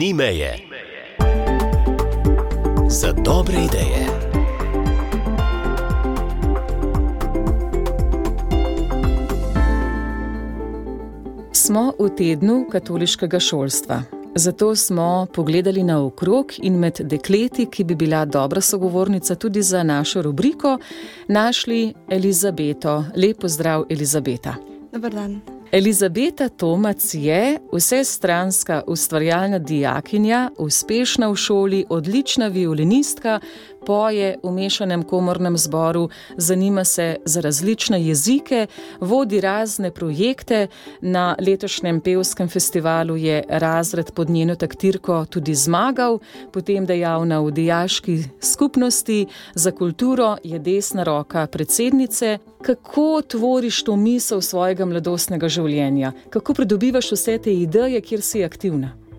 Ni meje. Za dobre ideje. Smo v tednu katoliškega šolstva. Zato smo pogledali naokrog in med dekleti, ki bi bila dobra sogovornica tudi za našo rubriko, našli Elizabeto. Lepo zdrav, Elizabeta. Dobar dan. Elizabeta Tomac je vsestranska ustvarjalna dijakinja, uspešna v šoli, odlična violinistka, poje v mešanem komornem zboru, zanima se za različne jezike, vodi razne projekte. Na letošnjem pevskem festivalu je razred pod njeno taktirko tudi zmagal, potem dejavna v dijaški skupnosti, za kulturo je desna roka predsednice. Kako tvoriš to misel svojega mladostnega življenja? Kako pridobivaš vse te ideje, kjer si aktivna?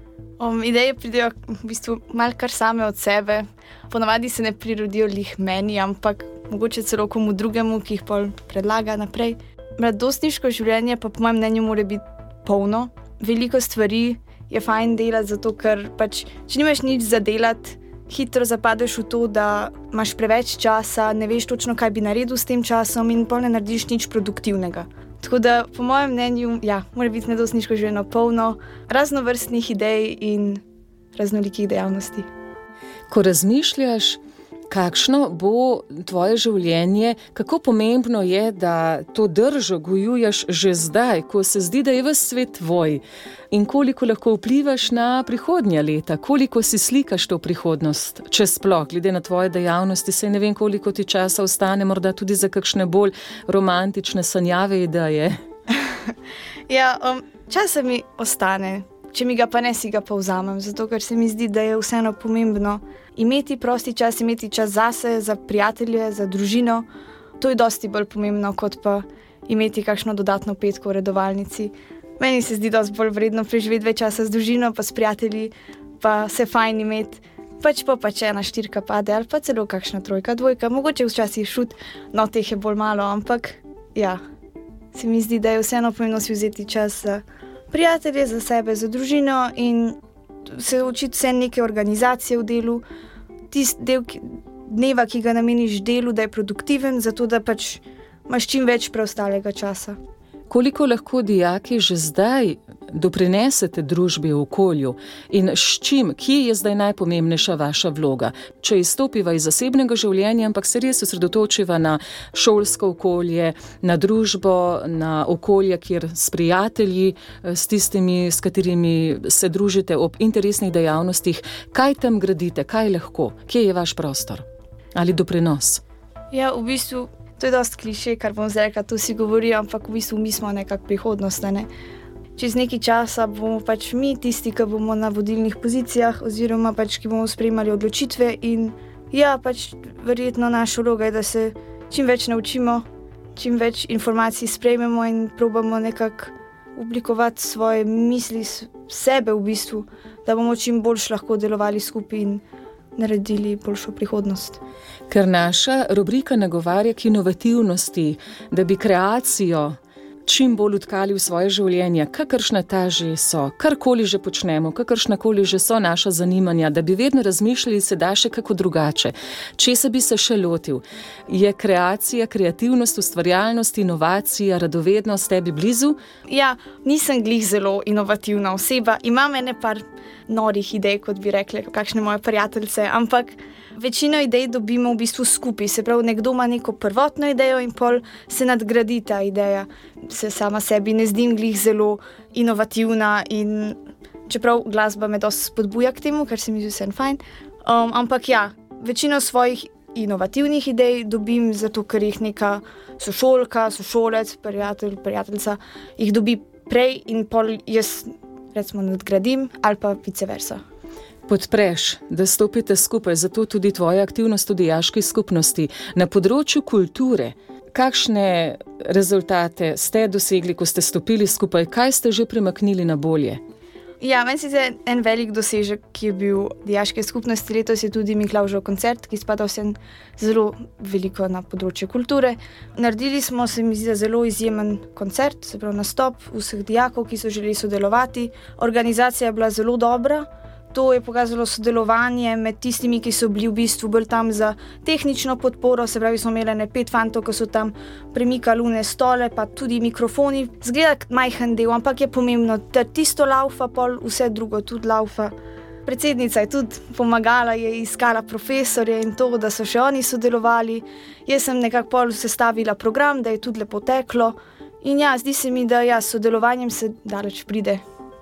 Um, ideje pridejo v bistvu malo kar same od sebe. Ponavadi se ne prirodijo lih meni, ampak mogoče celo komu drugemu, ki jih pol predlaga naprej. Mladostniško življenje pa po mojem mnenju mora biti polno. Veliko stvari je fajn delati, zato ker pač, če nimaš nič za delati, hitro zapadeš v to, da imaš preveč časa, ne veš točno, kaj bi naredil s tem časom in pol ne narediš nič produktivnega. Tako da, po mojem mnenju, ja, mora biti nedosniško življenje polno raznovrstnih idej in raznolikih dejavnosti. Ko razmišljaš, kakšno bo tvoje življenje, kako pomembno je, da to držo gojuješ že zdaj, ko se zdi, da je vse svet tvoj, in koliko lahko vplivaš na prihodnja leta, koliko si slikaš to prihodnost, če sploh, glede na tvoje dejavnosti, se ne vem, koliko ti časa ostane, morda tudi za kakšne bolj romantične sanjave ideje. ja, um, čas mi ostane. Če mi ga pa ne, si ga pa vzamem, zato ker se mi zdi, da je vseeno pomembno imeti prosti čas, imeti čas zase, za prijatelje, za družino. To je dosti bolj pomembno, kot pa imeti kakšno dodatno petko v redovalnici. Meni se zdi, da je bolj vredno preživeti več časa z družino, pa s prijatelji, pa se fajn imeti. Pač pa, pa če ena štirka pade, ali pa celo kakšna trojka, dvojka, mogoče včasih šut, no teh je bolj malo, ampak ja, se mi zdi, da je vseeno pomembno si vzeti čas za prijatelje, za sebe, za družino in se učiti vse neke organizacije v delu, tisti del ki, dneva, ki ga nameniš delu, da je produktiven, zato da pač imaš čim več preostalega časa. Koliko lahko dijaki že zdaj doprinesete družbi v okolju in s čim, kje je zdaj najpomembnejša vaša vloga? Če izstopiva iz zasebnega življenja, ampak se res osredotočiva na šolsko okolje, na družbo, na okolje, kjer s prijatelji, s tistimi, s katerimi se družite ob interesnih dejavnostih, kaj tam gradite, kaj lahko, kje je vaš prostor ali doprinos? Ja, v bistvu. To je dosti kliše, kar bom zdaj rekel, to si govorijo, ampak v bistvu mi smo nekakšna prihodnost. Ne? čez nekaj časa bomo pač mi tisti, ki bomo na vodilnih pozicijah, oziroma pač ki bomo sprejemali odločitve. In ja, pač verjetno naša vloga je, da se čim več naučimo, čim več informacij sprejmemo in probamo nekako oblikovati svoje misli, sebe v bistvu, da bomo čim bolj lahko delovali skupaj in naredili boljšo prihodnost. Ker naša rubrika nagovarja k inovativnosti, da bi kreacijo čim bolj utkali v svoje življenje, kakršne ta že so, karkoli že počnemo, kakršna koli že so naša zanimanja, da bi vedno razmišljali, se da še kako drugače. Če se bi se še lotil, je kreacija, kreativnost, ustvarjalnost, inovacija, radovednost tebi blizu? Ja, nisem glih zelo inovativna oseba, imam ene par norih idej, kot bi rekli, kakšne moje prijateljice, ampak. Večino idej dobimo v bistvu skupaj, se pravi, nekdo ima neko prvotno idejo in pol se nadgradi ta ideja. Se sama sebi ne zdim glih zelo inovativna in čeprav glasba me dosti spodbuja k temu, ker se mi zdi vse fajn. Um, ampak ja, večino svojih inovativnih idej dobim zato, ker jih neka sošolka, sošolec, prijatelj, prijateljica jih dobi prej in pol jaz recimo nadgradim ali pa vice versa podpreš, da stopite skupaj, zato tudi tvoja aktivnost v dijaški skupnosti na področju kulture. Kakšne rezultate ste dosegli, ko ste stopili skupaj, kaj ste že premaknili na bolje? Ja, meni se zdi en velik dosežek, ki je bil v dijaški skupnosti letos, je tudi Miklaužov koncert, ki spada vsem zelo veliko na področju kulture. Naredili smo se mi zdi zelo izjemen koncert, se pravi nastop vseh dijakov, ki so želeli sodelovati. Organizacija je bila zelo dobra to je pokazalo sodelovanje med tistimi, ki so bili v bistvu bolj tam za tehnično podporo. Se pravi, smo imeli ne pet fantov, ki so tam premikali lune stole, pa tudi mikrofoni. Zgleda majhen del, ampak je pomembno, da tisto laufa, pol vse drugo tudi laufa. Predsednica je tudi pomagala, je iskala profesorje in to, da so še oni sodelovali. Jaz sem nekako pol sestavila program, da je tudi lepo teklo. In ja, zdi se mi, da ja, s sodelovanjem se daleč pride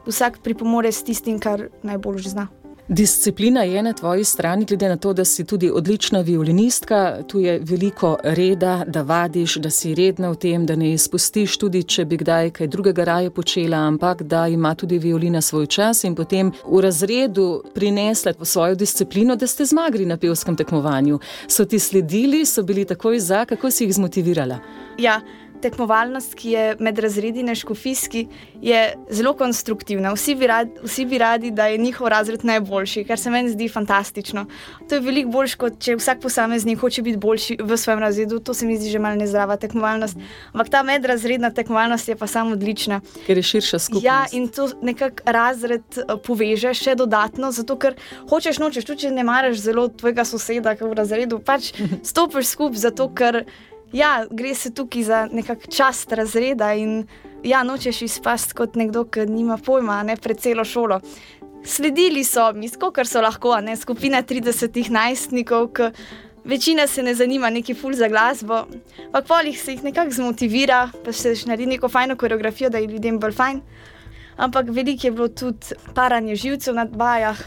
vsak pripomore s tistim, kar najbolj zna. Disciplina je na tvoji strani, glede na to, da si tudi odlična violinistka. Tu je veliko reda, da vadiš, da si redna v tem, da ne izpustiš, tudi če bi kdaj kaj drugega raje počela, ampak da ima tudi violina svoj čas in potem v razredu prinesla svojo disciplino, da ste zmagali na pevskem tekmovanju. So ti sledili, so bili takoj za, kako si jih zmotivirala? Ja tekmovalnost, ki je med razredi neškofijski, je zelo konstruktivna. Vsi bi, radi, vsi bi radi, da je njihov razred najboljši, kar se meni zdi fantastično. To je veliko bolj, kot če vsak posameznik hoče biti boljši v svojem razredu. To se mi zdi že malo nezdrava tekmovalnost. Ampak ta medrazredna tekmovalnost je pa samo odlična. Ker je širša skupina. Ja, in to nekako razred eh, poveže še dodatno, zato ker hočeš nočeš, tudi če ne maraš zelo tvojega soseda, ki je v razredu, pač stopiš skupaj, zato ker. Ja, gre se tukaj za nekakšen čast razreda in ja, nočeš izpasti kot nekdo, ki nima pojma, ne pred celo šolo. Sledili so mi, skoro so lahko, ne skupina 30 najstnikov, ki večina se ne zanima neki ful za glasbo, ampak polih se jih nekako zmotivira, pa se še naredi neko fajno koreografijo, da je ljudem bolj fajn ampak veliko je bilo tudi paranje živcev na bajah,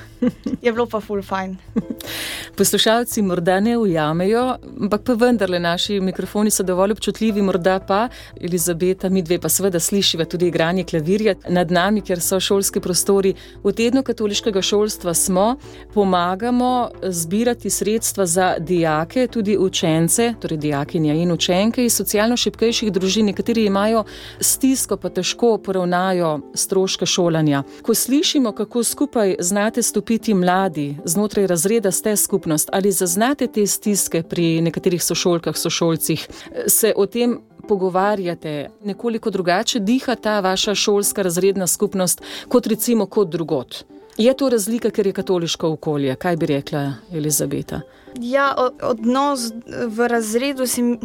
je bilo pa full fajn. Poslušalci morda ne ujamejo, ampak pa vendarle naši mikrofoni so dovolj občutljivi, morda pa Elizabeta, mi dve pa seveda slišiva tudi igranje klavirja nad nami, ker so šolski prostori. V tednu katoliškega šolstva smo, pomagamo zbirati sredstva za dijake, tudi učence, torej dijakinja in učenke iz socialno šipkejših družin, nekateri imajo stisko, pa težko poravnajo stroške stroške šolanja. Ko slišimo, kako skupaj znate stopiti mladi znotraj razreda, ste skupnost ali zaznate te stiske pri nekaterih sošolkah, sošolcih, se o tem. Pogovarjate nekoliko drugače, diha ta vaša šolska razredna skupnost, kot recimo kot drugot. Je to razlika, ker je katoliško okolje? Kaj bi rekla Elizabeta? Ja, odnos v razredu se mi.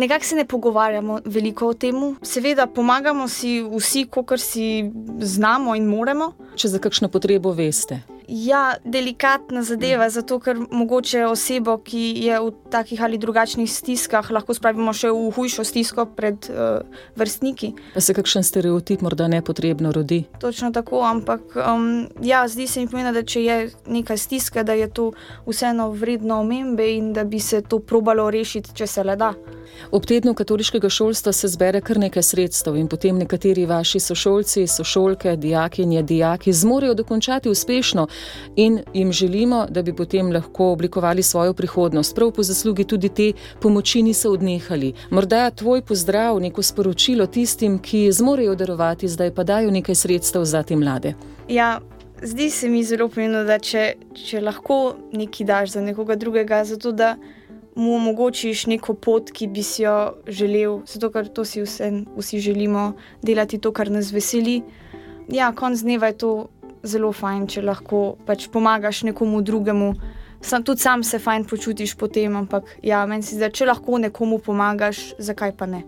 Nekako se ne pogovarjamo veliko o tem, seveda pomagamo si vsi, kar si znamo in moremo. Če za kakšno potrebo veste. Ja, delikatna zadeva, zato ker mogoče osebo, ki je v takih ali drugačnih stiskah, lahko spravimo še v hujšo stisko pred uh, vrstniki. Pa se kakšen stereotip morda nepotrebno rodi? Točno tako, ampak um, ja, zdi se mi pomeni, da če je neka stiska, da je to vseeno vredno omembe in da bi se to probalo rešiti, če se le da. Ob tednu katoliškega šolstva se zbere kar nekaj sredstev in potem nekateri vaši sošolci, sošolke, dijakinje, dijaki zmorejo dokončati uspešno in jim želimo, da bi potem lahko oblikovali svojo prihodnost. Prav po zaslugi tudi te pomoči niso odnehali. Morda tvoj pozdrav, neko sporočilo tistim, ki zmorejo darovati, zdaj pa dajo nekaj sredstev za te mlade. Ja. Zdi se mi zelo pomembno, da če, če lahko nekaj daš za nekoga drugega, zato da mu omogočiš neko pot, ki bi si jo želel, zato ker to si vse, vsi želimo delati, to, kar nas veseli. Ja, konc dneva je to zelo fajn, če lahko pač pomagaš nekomu drugemu. Sam, tudi sam se fajn počutiš potem, ampak ja, meni se zdi, če lahko nekomu pomagaš, zakaj pa ne.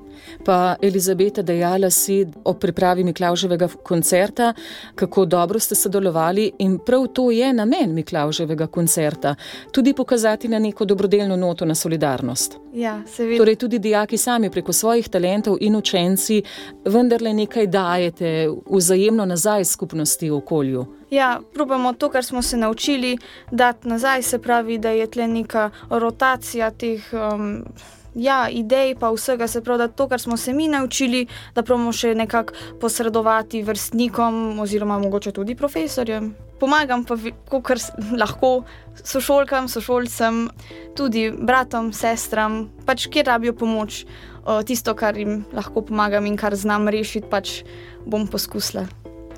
Pa Elizabeta, dejala si o pripravi Miklauževega koncerta, kako dobro ste sodelovali in prav to je namen Miklauževega koncerta. Tudi pokazati na neko dobrodelno noto, na solidarnost. Ja, torej, tudi dijaki sami preko svojih talentov in učenci vendarle nekaj dajete vzajemno nazaj skupnosti v okolju. Ja, probamo to, kar smo se naučili, dati nazaj, se pravi, da je tle neka rotacija teh. Um, ja, idej, pa vsega, se pravi, da to, kar smo se mi naučili, da pravimo še nekako posredovati vrstnikom, oziroma mogoče tudi profesorjem. Pomagam pa, kar lahko, sošolkam, sošolcem, tudi bratom, sestram, pač kjer rabijo pomoč, tisto, kar jim lahko pomagam in kar znam rešiti, pač bom poskusila.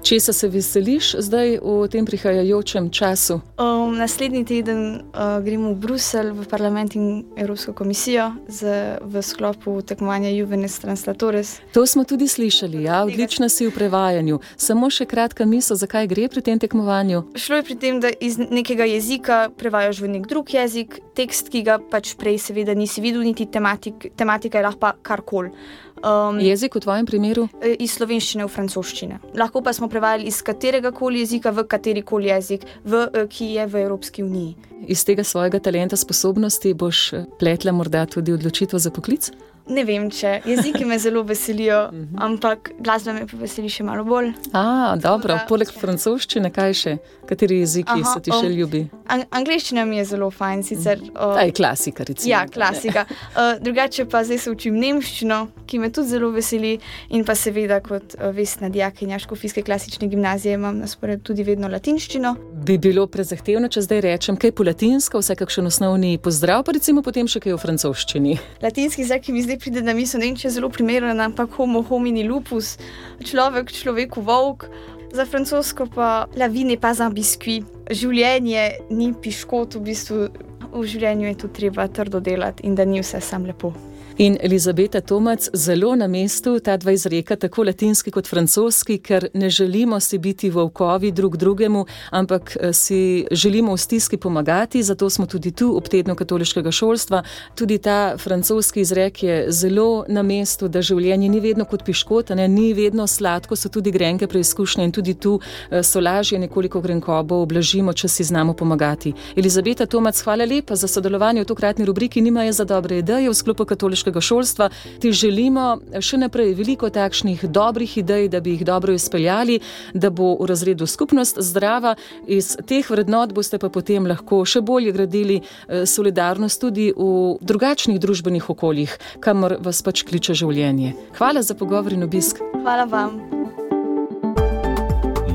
Če se veseliš zdaj v tem prihajajočem času? Um, naslednji teden uh, gremo v Bruselj, v parlament in Evropsko komisijo z, v sklopu tekmovanja Juvenes Translatores. To smo tudi slišali, ja, odlično si v prevajanju. Samo še kratka misel, zakaj gre pri tem tekmovanju? Šlo je pri tem, da iz nekega jezika prevajaš v nek drug jezik, tekst, ki ga pač prej, seveda, nisi videl, niti tematik, tematika je lahko karkoli. Um, jezik v tvojem primeru? E, iz slovenščine v francoščine. Lahko pa smo prevajali iz katerega koli jezika v kateri koli jezik, v, e, ki je v Evropski uniji. Iz tega svojega talenta, sposobnosti boš pletla morda tudi odločitev za poklic? Ne vem, če jeziki me zelo veselijo, mhm. ampak glasba me pa veseli še malo bolj. A, dobro, poleg francoščine, kaj še? Kateri jeziki Aha, so ti še ljubi? An angliščina mi je zelo fajn, sicer. Uh, je klasika, recimo. Ja, klasika. Uh, drugače pa zdaj se učim nemščino, ki me tudi zelo veseli, in pa seveda kot uh, vestna dijakinja Škofijske klasične gimnazije imam na sporedu tudi vedno latinščino. Bi bilo prezahtevno, če zdaj rečem kaj po latinsko, vse kakšen osnovni pozdrav, pa recimo potem še kaj v francoščini. Latinski zdaj, ki mi zdaj zdaj pride na misel, da je zelo primeren, ampak homo homini lupus, človek, človeku volk. Za francosko pa la vie n'est pas un biscuit. Življenje ni piškot, v bistvu v življenju je tu treba trdo delati in da ni vse sam lepo. In Elizabeta Tomac zelo na mestu ta dva izreka, tako latinski kot francoski, ker ne želimo si biti volkovi drug drugemu, ampak eh, si želimo v stiski pomagati, zato smo tudi tu ob tednu katoliškega šolstva. Tudi ta francoski izrek je zelo na mestu, da življenje ni vedno kot piškot, ne, ni vedno sladko, so tudi grenke preizkušnje in tudi tu eh, so lažje nekoliko grenkobo oblažimo, če si znamo pomagati. Elizabeta Tomac, hvala lepa za sodelovanje v tokratni rubriki Nima je za dobre ideje v sklopu katoliškega visokošolskega šolstva, ti želimo še naprej veliko takšnih dobrih idej, da bi jih dobro izpeljali, da bo v razredu skupnost zdrava. Iz teh vrednot boste pa potem lahko še bolje gradili eh, solidarnost tudi v drugačnih družbenih okoljih, kamor vas pač kliče življenje. Hvala za pogovor in obisk. Hvala vam.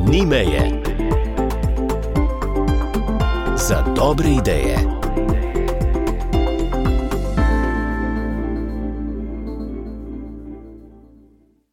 Ni meje za dobre ideje.